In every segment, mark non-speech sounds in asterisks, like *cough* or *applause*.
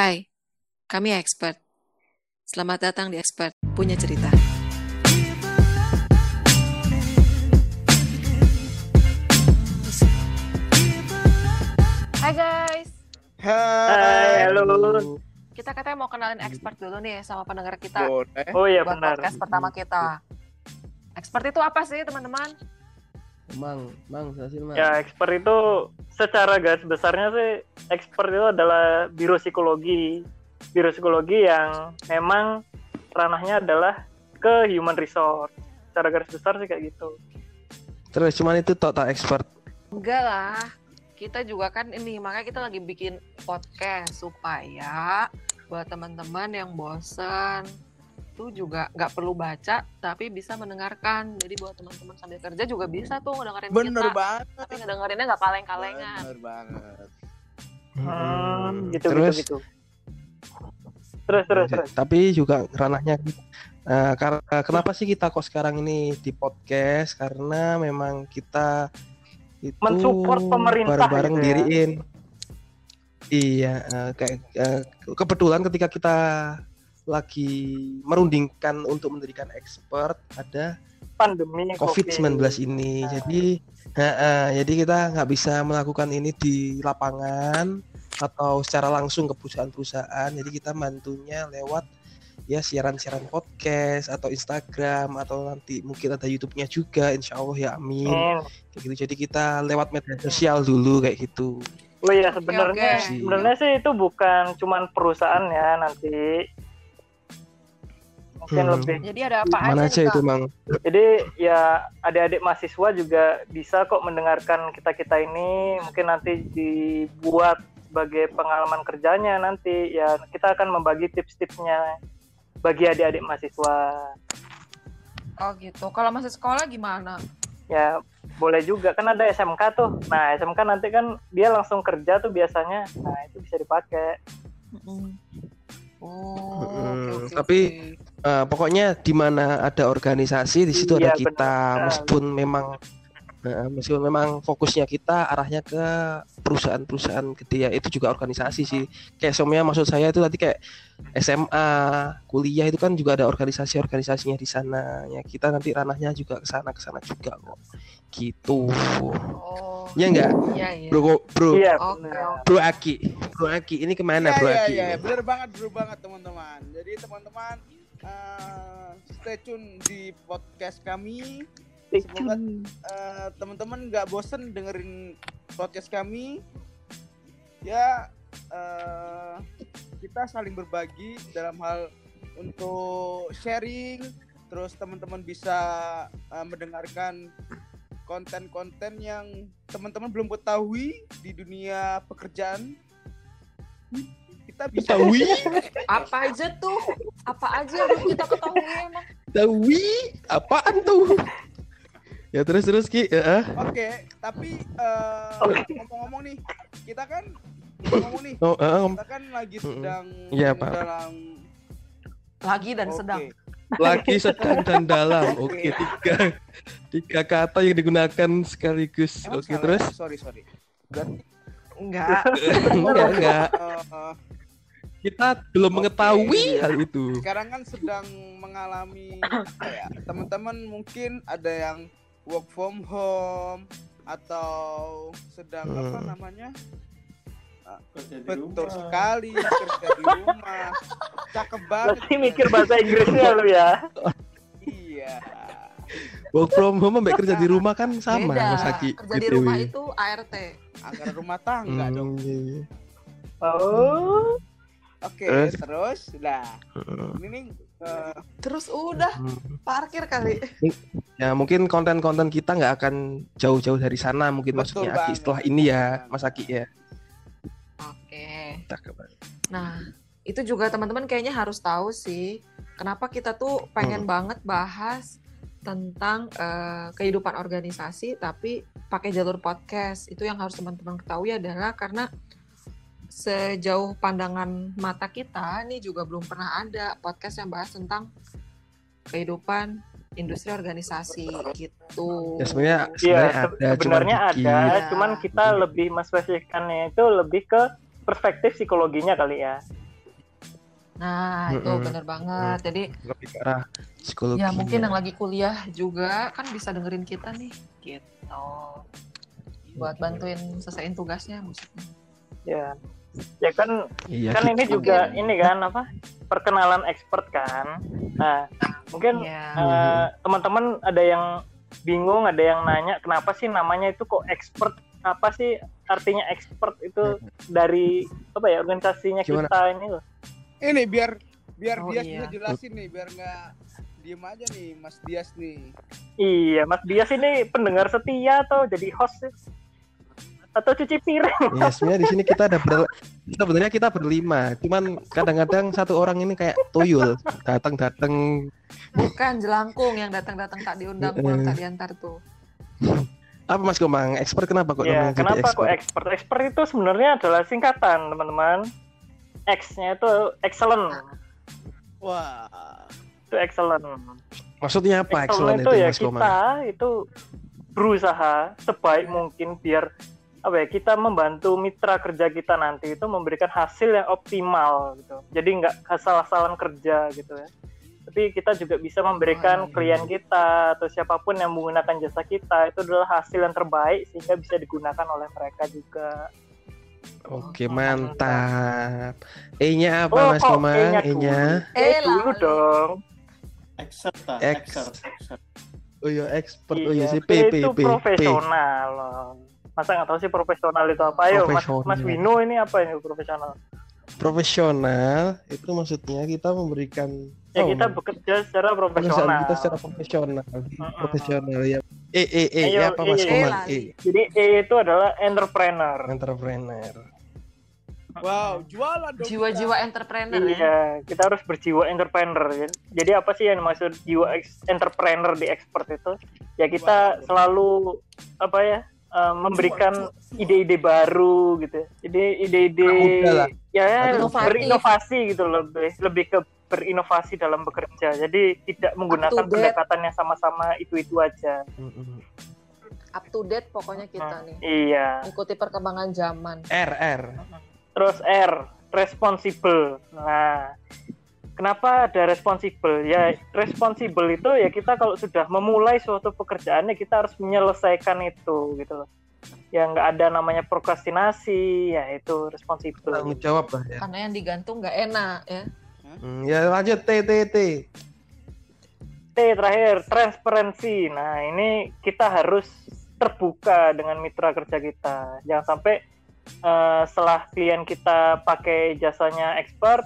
Hai, kami expert. Selamat datang di Expert Punya Cerita. Hai guys, Hai, halo. kita katanya mau kenalin expert dulu nih sama pendengar kita Boleh. Oh iya buat benar. podcast pertama kita. Expert itu apa sih teman-teman? Mang, Mang, jelasin Mang. Ya, expert itu secara garis besarnya sih expert itu adalah biro psikologi. Biro psikologi yang memang ranahnya adalah ke human resource. Secara garis besar sih kayak gitu. Terus cuman itu total expert. Enggak lah. Kita juga kan ini, makanya kita lagi bikin podcast supaya buat teman-teman yang bosen tuh juga nggak perlu baca tapi bisa mendengarkan. Jadi buat teman-teman sambil kerja juga bisa tuh ngedengerin Bener kita. banget. Tapi ngedengerinnya nggak kaleng-kalengan. Bener banget. Hmm, gitu terus, gitu gitu. Terus terus terus. tapi juga ranahnya eh, karena kenapa sih kita kok sekarang ini di podcast? Karena memang kita itu Mensupport pemerintah bareng-bareng gitu ya. diriin. Iya, eh, kayak eh, kebetulan ketika kita lagi merundingkan untuk mendirikan expert ada Pandemi COVID-19 ini. Nah. Jadi, ha-ha, jadi kita nggak bisa melakukan ini di lapangan atau secara langsung ke perusahaan-perusahaan. Jadi kita bantunya lewat ya siaran-siaran podcast atau Instagram atau nanti mungkin ada YouTube-nya juga. Insya Allah ya amin. Hmm. Kayak gitu. Jadi kita lewat media sosial dulu kayak gitu. Oh iya sebenarnya oke. sebenarnya sih itu bukan cuman perusahaan ya nanti mungkin Hmm. lebih Jadi ada apa Mana aja itu mang? jadi ya adik-adik mahasiswa juga bisa kok mendengarkan kita kita ini mungkin nanti dibuat sebagai pengalaman kerjanya nanti ya kita akan membagi tips-tipsnya bagi adik-adik mahasiswa Oh gitu. Kalau masih sekolah gimana? ya boleh juga kan ada SMK tuh nah SMK nanti kan dia langsung kerja tuh biasanya nah itu bisa dipakai Mm-mm. Oh, Mm-mm. oke, oke, Tapi-. Eh, pokoknya di mana ada organisasi di situ Iya, ada kita. benar. meskipun memang eh, meskipun memang fokusnya kita arahnya ke perusahaan-perusahaan gede ya itu juga organisasi sih. Kayak somnya maksud saya itu tadi kayak SMA kuliah itu kan juga ada organisasi-organisasinya di sana. Ya kita nanti ranahnya juga ke sana ke sana juga kok. Gitu. Oh, ya enggak iya iya. bro bro iya benar. bro Aki. Bro Aki. Ini ke mana bro Iya, Aki? iya, iya, bener banget, bener banget teman-teman. Jadi teman-teman eh, stay tune di podcast kami. Stay Semoga eh, teman-teman nggak bosen dengerin podcast kami. Ya eh, kita saling berbagi dalam hal untuk sharing. Terus teman-teman bisa eh, mendengarkan konten-konten yang teman-teman belum ketahui di dunia pekerjaan. Kita bisa Ketahui Apa aja tuh? Apa aja yang kita ketahui emang? Tawi apaan tuh ya terus terus Ki ya, ah. Oke, tapi eh, ngomong-ngomong nih, kita kan ngomong nih, oh, ah, kita kan lagi sedang Iya, Pak. dalam Lagi dan Oke. sedang. lagi sedang dan dalam oke tiga tiga kata yang digunakan sekaligus oke salah? terus Sorry sorry. Berarti Enggak. enggak enggak eh, kita belum Oke. mengetahui hal itu sekarang kan sedang mengalami apa ya? Teman-teman mungkin ada yang work from home atau sedang apa Hmm. namanya? Betul sekali kerja di rumah. Cakep banget. Berarti mikir bahasa Inggrisnya lu ya. Iya. work from home sampai kerja di rumah kan sama Beda. Mas Aki Kerja di rumah itu ART. Anggaran rumah tangga Hmm, dong. iya, iya. Oh, Oke, Terus? terus, nah Heeh. ini nih eh, Terus udah Hmm. parkir kali. ya mungkin konten-konten kita nggak akan jauh-jauh dari sana mungkin Betul maksudnya Aki setelah ini ya Mas Aki ya Oke. Cakep. Nah, itu juga teman-teman kayaknya harus tahu sih, kenapa kita tuh pengen banget bahas tentang eh, kehidupan organisasi, tapi pakai jalur podcast. Itu yang harus teman-teman ketahui adalah karena sejauh pandangan mata kita, ini juga belum pernah ada podcast yang bahas tentang kehidupan industri organisasi gitu. ya sebenarnya Iya, sebenarnya se- ada cuman sebenarnya dikit. ada, Iya. cuman kita lebih menspesifikkannya itu lebih ke perspektif psikologinya kali ya. Nah, itu Mm-mm. bener banget. Jadi lebih ke arah psikologi ya mungkin yang lagi kuliah juga kan bisa dengerin kita nih, gitu. Buat bantuin selesaiin tugasnya maksudnya. Ya. Ya kan iya kan gitu. ini juga ini kan apa? Perkenalan expert kan. Nah, mungkin Iya. eh, teman-teman ada yang bingung, ada yang nanya kenapa sih namanya itu kok expert? Apa sih artinya expert itu dari apa ya organisasinya Gimana? kita ini loh. Ini biar biar Oh, Dias iya. bisa jelasin nih, biar nggak diem aja nih Mas Dias nih. Iya, Mas Dias ini pendengar setia atau jadi host sih? Atau cuci piring? Ya sebenarnya di sini kita ada ber sebenarnya kita berlima, cuman kadang-kadang satu orang ini kayak tuyul, datang-datang Bukan jelangkung yang datang-datang tak diundang pulang tak diantar tuh. apa Mas Komang? Expert kenapa kok Ya, namanya jadi kenapa kok expert? expert? Expert itu sebenarnya adalah singkatan, teman-teman. X-nya itu excellent. Wah. Itu excellent. Maksudnya apa excellent excellent itu itu ya Mas kita itu berusaha sebaik mungkin biar apa ya kita membantu mitra kerja kita nanti itu memberikan hasil yang optimal gitu. Jadi nggak asal-asalan kerja gitu ya. Tapi kita juga bisa memberikan Oh, iya. klien kita atau siapa pun yang menggunakan jasa kita itu adalah hasil yang terbaik sehingga bisa digunakan oleh mereka juga. Oke, mantap. E-nya apa Oh, Mas Komang? E-nya E-nya? Eh, Eh, dulu lalu. dong. Expert expert, expert. Oh iya, expert. Oh iya, Iya, si P P, P, itu P, P. profesional loh. Masa nggak tahu sih profesional itu apa? Ayo, Mas. Mas Wino ini apa ini profesional? Profesional itu maksudnya kita memberikan Ya oh, kita bekerja secara pekerjaan profesional. kita secara profesional. Profesional ya. E E E, Ayo, E apa Mas E. E. Jadi E itu adalah entrepreneur. Entrepreneur. Wow, jualan dong. Jiwa-jiwa entrepreneur ya. Iya, kita harus berjiwa entrepreneur. ya. Jadi apa sih yang dimaksud jiwa entrepreneur di expert itu? Ya kita selalu apa ya eh, memberikan ide-ide baru gitu. Jadi ide-ide lah. ya Inovatif. berinovasi gitu lebih lebih ke berinovasi dalam bekerja. Jadi tidak menggunakan pendekatan yang sama-sama itu-itu aja. Up to date pokoknya kita nih. Iya. Ikuti perkembangan zaman. R R. Terus R, responsible. Nah, kenapa ada responsible? Ya, responsible itu ya kita kalau sudah memulai suatu pekerjaannya kita harus menyelesaikan itu gitu loh. Ya nggak ada namanya prokrastinasi, ya itu responsible. Tanggung jawab lah ya. Karena yang digantung nggak enak ya. Hmm, ya lanjut T T T. T terakhir, transparansi. Nah, ini kita harus terbuka dengan mitra kerja kita. Jangan sampai eh, setelah klien kita pakai jasanya expert,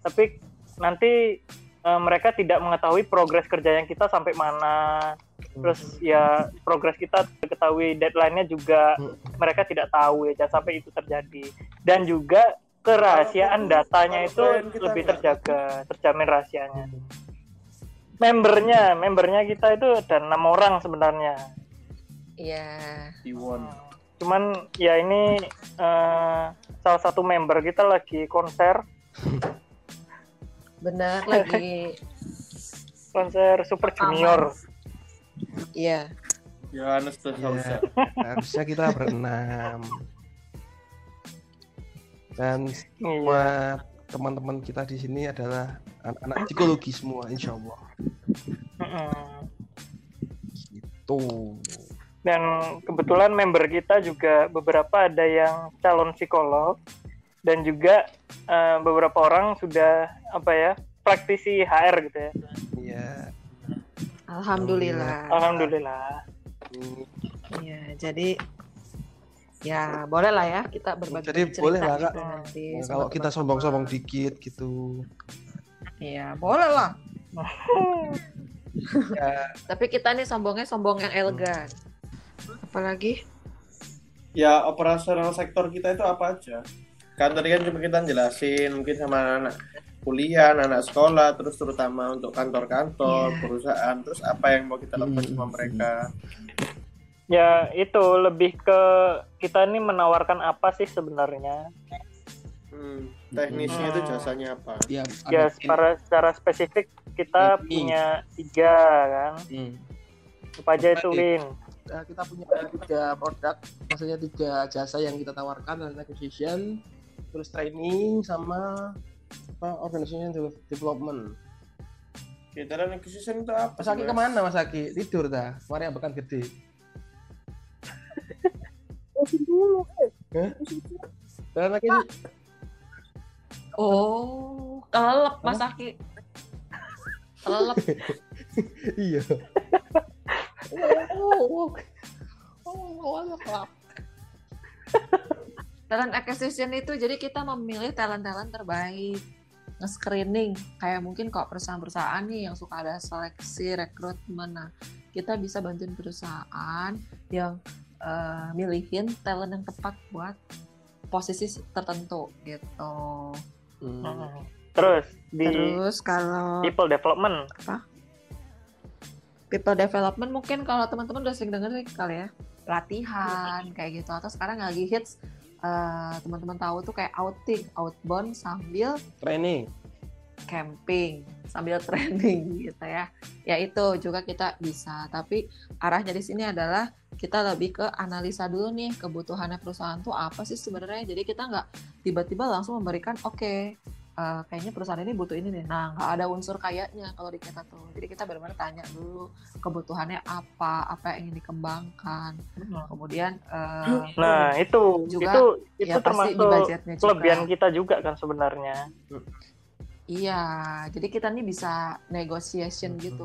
tapi nanti eh, mereka tidak mengetahui progres kerjanya kita sampai mana. Terus ya progres kita diketahui deadline-nya juga Hmm. mereka tidak tahu ya. Jangan sampai itu terjadi. Dan juga kerahasiaan datanya itu lebih terjaga, terjamin rahasianya membernya membernya kita itu ada enam orang sebenarnya Iya. Cuman ya ini eh, salah satu member kita lagi konser *laughs* Benar *laughs* lagi. konser Super Junior Iya. Johannes the Ya, Sausa. harusnya kita berenam. Dan iya semua teman-teman kita di sini adalah anak-anak psikologi semua, insya Allah. Gitu. dan kebetulan member kita juga beberapa ada yang calon psikolog dan juga eh, beberapa orang sudah apa ya praktisi HR gitu ya Iya. Alhamdulillah. alhamdulillah Hmm, Iya, jadi ya boleh lah ya kita berbagi Jadi cerita boleh lah, Kak. gitu nanti. ya, kalau kita sombong-sombong dikit gitu. Iya, boleh lah. *laughs* Ya, Tapi kita nih sombongnya sombong yang elegan. Apalagi? Ya operasional sektor kita itu apa aja? Kan tadi kan cuma kita jelasin mungkin sama anak kuliah, anak sekolah, terus terutama untuk kantor-kantor, Iya. perusahaan, terus apa yang mau kita lakukan Hmm. sama mereka? ya itu lebih ke kita ini menawarkan apa sih sebenarnya Hmm, teknisnya itu Hmm. jasanya apa? ya, ya secara secara spesifik kita Ini. punya tiga kan Hmm. apa aja itu Win Nah, kita punya tiga produk, maksudnya tiga jasa yang kita tawarkan dan acquisition, terus training sama apa organization development. Ya, talent acquisition itu apa? Mas Aki Mas? ke mana Mas Aki? Tidur dah. Kemarin yang bekan gede. *laughs* Hah? Talent acquisition Oh, kelelep Mas Aki. Kelelep. *laughs* iya. *laughs* Oh, oh, oh, Talent acquisition itu jadi kita memilih talent-talent terbaik. Nge-screening kayak mungkin kok perusahaan-perusahaan nih yang suka ada seleksi rekrutmen. Nah kita bisa bantuin perusahaan yang eh, milihin talent yang tepat buat posisi tertentu gitu. Hmm. Terus di terus kalau people development. people development mungkin kalau teman-teman udah sering denger kali ya. Latihan kayak gitu. Atau sekarang lagi hits eh, teman-teman tahu tuh kayak outing outbound sambil Training. camping sambil training *laughs* gitu ya ya itu juga kita bisa tapi arahnya di sini adalah kita lebih ke analisa dulu nih kebutuhannya perusahaan tuh apa sih sebenarnya jadi kita nggak tiba-tiba langsung memberikan oke eh, kayaknya perusahaan ini butuh ini nih nah nggak ada unsur kayaknya kalau di kita tuh. Jadi kita benar-benar tanya dulu kebutuhannya apa apa yang ingin dikembangkan. Kemudian eh, Nah, itu Juga, itu itu ya pasti di termasuk budgetnya juga. kelebihan kita juga kan sebenarnya. Iya, jadi kita nih bisa negotiation gitu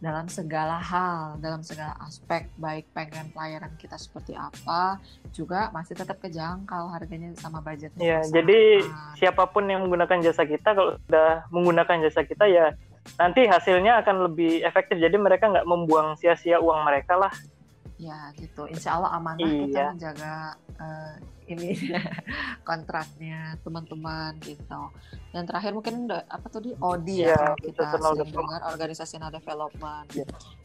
dalam segala hal, dalam segala aspek, baik pengen pelayanan kita seperti apa, juga masih tetap kejangkau harganya sama budgetnya. Ya, jadi siapa pun yang menggunakan jasa kita kalau sudah menggunakan jasa kita ya nanti hasilnya akan lebih efektif. Jadi mereka nggak membuang sia-sia uang mereka lah. ya gitu, insya Allah amanah kita Iya. menjaga eh, ini *laughs* kontraknya teman-teman gitu. Dan terakhir mungkin apa tuh di ODI Iya, ya kalau kita sering dengar organizational development.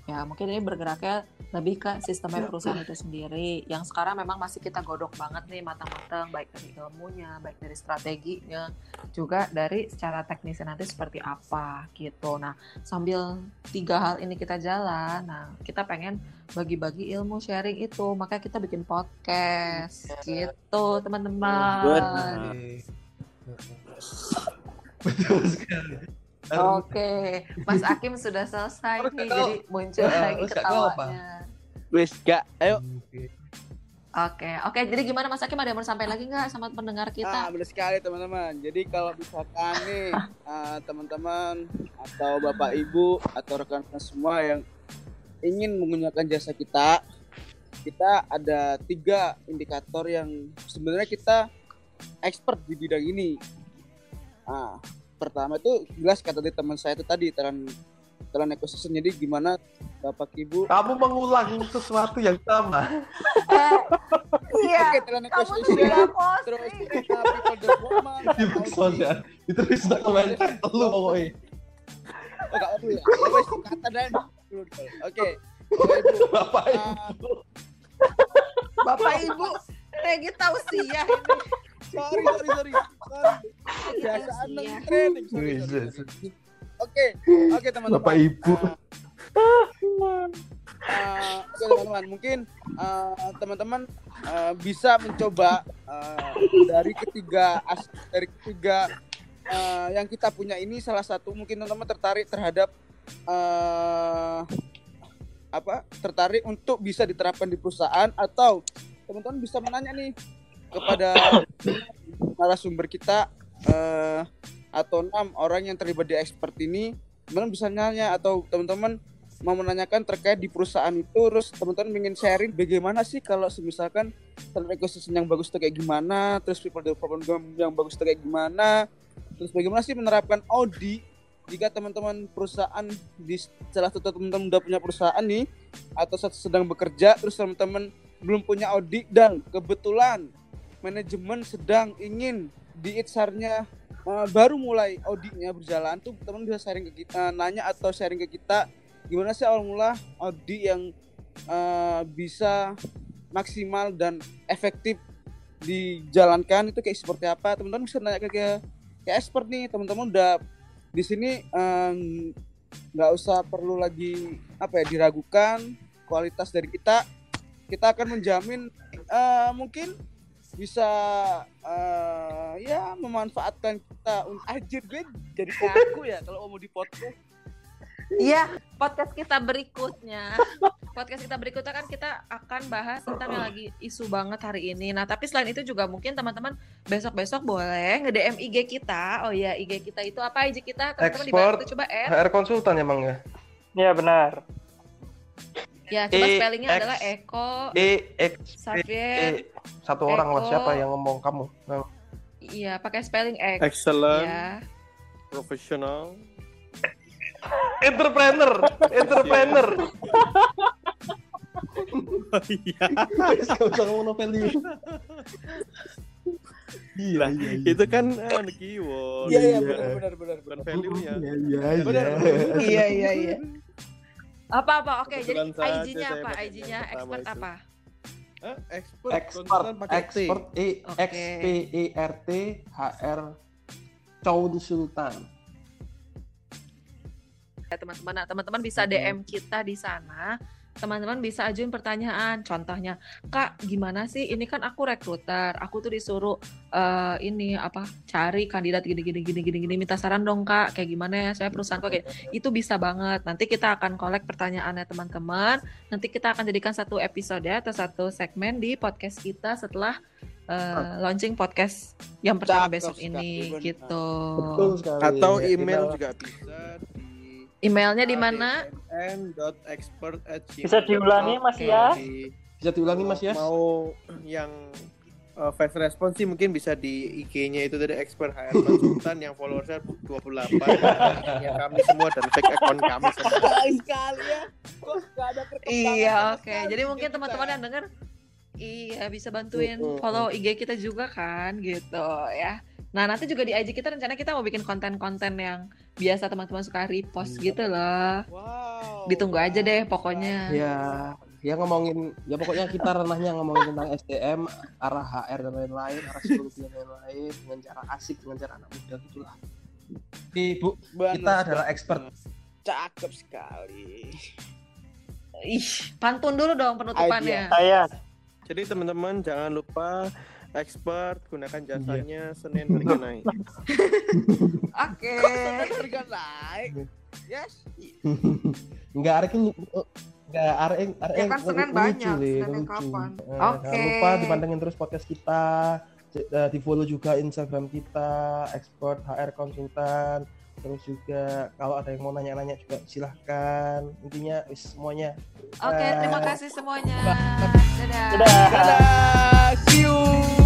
Ya mungkin ini bergeraknya lebih ke sistemnya perusahaan itu sendiri. Yang sekarang memang masih kita godok banget nih matang-matang baik dari ilmunya, baik dari strateginya, juga dari secara teknisnya nanti seperti apa gitu. Nah sambil tiga hal ini kita jalan, nah kita pengen bagi-bagi ilmu sharing itu, makanya kita bikin podcast gitu teman-teman. Betul sekali. Oke, Mas Akim sudah selesai nih, kakak- jadi muncul Eh, lagi ketawanya. Wes gak, ayo. Oke, oke. Jadi gimana Mas Akim ada yang mau sampaikan lagi nggak sama pendengar Ah, kita? benar sekali teman-teman. Jadi kalau misalkan nih *laughs* ah, teman-teman atau bapak ibu atau rekan-rekan semua yang ingin menggunakan jasa kita, kita ada tiga indikator yang sebenarnya kita expert di bidang ini. Ah, pertama itu jelas kata dari teman saya itu tadi talent talent ecosystem. Jadi gimana bapak ibu? Kamu mengulang sesuatu yang sama. Iya, Oke. Terus people development, Di episode itu bisa komentar lu pokoknya. Gak perlu ya. Ya wes kata dan dulu. Oke. Bapak Ibu, Bapak ah, Ibu. Bapak Ibu, Regi tahu sih ya ini. sorry sorry sorry. Sorry. Biasaan Iya. lagi training. Sorry. Oke, oke teman-teman. Bapak Ibu. Ah, oke teman-teman, mungkin ah, teman-teman ah, bisa mencoba ah, dari ketiga as dari ketiga ah, yang kita punya ini salah satu mungkin teman-teman tertarik terhadap ah, apa tertarik untuk bisa diterapkan di perusahaan atau teman-teman bisa menanya nih kepada narasumber kita eh, atau enam orang yang terlibat di expert ini. Teman-teman bisa nanya atau teman-teman mau menanyakan terkait di perusahaan itu. Terus teman-teman ingin sharing bagaimana sih kalau misalkan talent ecosystem yang bagus itu kayak gimana? Terus people development yang bagus itu kayak gimana? Terus bagaimana sih menerapkan audit jika teman-teman perusahaan di salah satu teman-teman udah punya perusahaan nih atau sedang bekerja terus teman-teman belum punya audit dan kebetulan manajemen sedang ingin di HR-nya uh, baru mulai auditnya berjalan tuh teman bisa sharing ke kita nanya atau sharing ke kita gimana sih awal mula audit yang uh, bisa maksimal dan efektif dijalankan itu kayak seperti apa? Teman-teman bisa nanya ke, ke expert nih teman-teman udah di sini nggak usah perlu lagi apa ya diragukan kualitas dari kita. Kita akan menjamin eh, mungkin bisa eh, ya memanfaatkan kita. Un- anjir gue jadi kaku ya kalau mau di podcast Iya, podcast kita berikutnya. Podcast kita berikutnya kan kita akan bahas tentang yang lagi isu banget hari ini. Nah, tapi selain itu juga mungkin teman-teman besok-besok boleh nge-DM IG kita. Oh iya, IG kita itu apa IG kita? Teman-teman dibantu coba add. HR konsultan emang ya. Ya benar. Ya, coba E, spellingnya X, adalah Eko E X Xavier. E satu orang lah Eko. siapa yang ngomong kamu. Iya, pakai spelling X. Excellent, Ya. professional. Entrepreneur, entrepreneur. Oh iya. Gak usah ngomong novel ini. Iya, Lah, itu kan eh, keyword. iya iya benar benar benar Bukan value-nya. Iya, Benar. Iya, iya, iya. Apa apa? Oke, jadi Kebetulan IG-nya apa? IG-nya expert itu. apa? Expert, Expert, expert, E. X P E R T H R Consultan. Ya teman-teman. Nah, teman-teman bisa DM kita di sana. Teman-teman bisa ajuin pertanyaan. Contohnya, Kak, gimana sih? Ini kan aku rekruter. Aku tuh disuruh eh, ini apa? Cari kandidat gini gini gini gini gini. Minta saran dong, Kak. Kayak gimana ya? Saya perusahaan kok kayak itu bisa banget. Nanti kita akan kolek pertanyaannya teman-teman. Nanti kita akan jadikan satu episode atau satu segmen di podcast kita setelah eh, launching podcast yang pertama Cakep besok sekali, ini benar. gitu. Betul sekali. Atau Ya, email juga bisa Emailnya di mana? Bisa diulangi Mas ya? Bisa diulangi Mas ya? Mau yang uh, fast response sih mungkin bisa di IG-nya itu tadi expert HR konsultan yang followersnya 28 *laughs* yang kami semua dan fake account kami semua. sekali sekali ya Iya, sama oke. sekali Jadi di mungkin teman-teman yang denger iya bisa bantuin follow IG kita juga kan gitu ya. Nah, nanti juga di IG kita rencana kita mau bikin konten-konten yang biasa teman-teman suka repost Iya. gitu loh. wow Ditunggu aja deh pokoknya. Ya, ya ngomongin ya pokoknya kita ranahnya ngomongin tentang SDM, arah HR dan lain-lain, arah psikologi dan lain-lain dengan cara asik, dengan cara anak muda gitulah. Ibu, Benar kita adalah expert. cakep sekali Ih, pantun dulu dong penutupannya. Saya. Jadi teman-teman jangan lupa expert gunakan jasanya Senin harga naik. *laughs* Oke. harga naik yes *laughs* Enggak arek ini enggak arek arek Ya kan Senin banyak, Senin kapan? Eh, Oke. Jangan lupa dipantengin terus podcast kita. Eh, di follow juga Instagram kita, expert HR konsultan. Terus juga kalau ada yang mau nanya-nanya juga silahkan. Intinya wis semuanya. Oke, terima Bye. kasih semuanya. Dadah. Dadah. dadah see you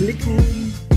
You.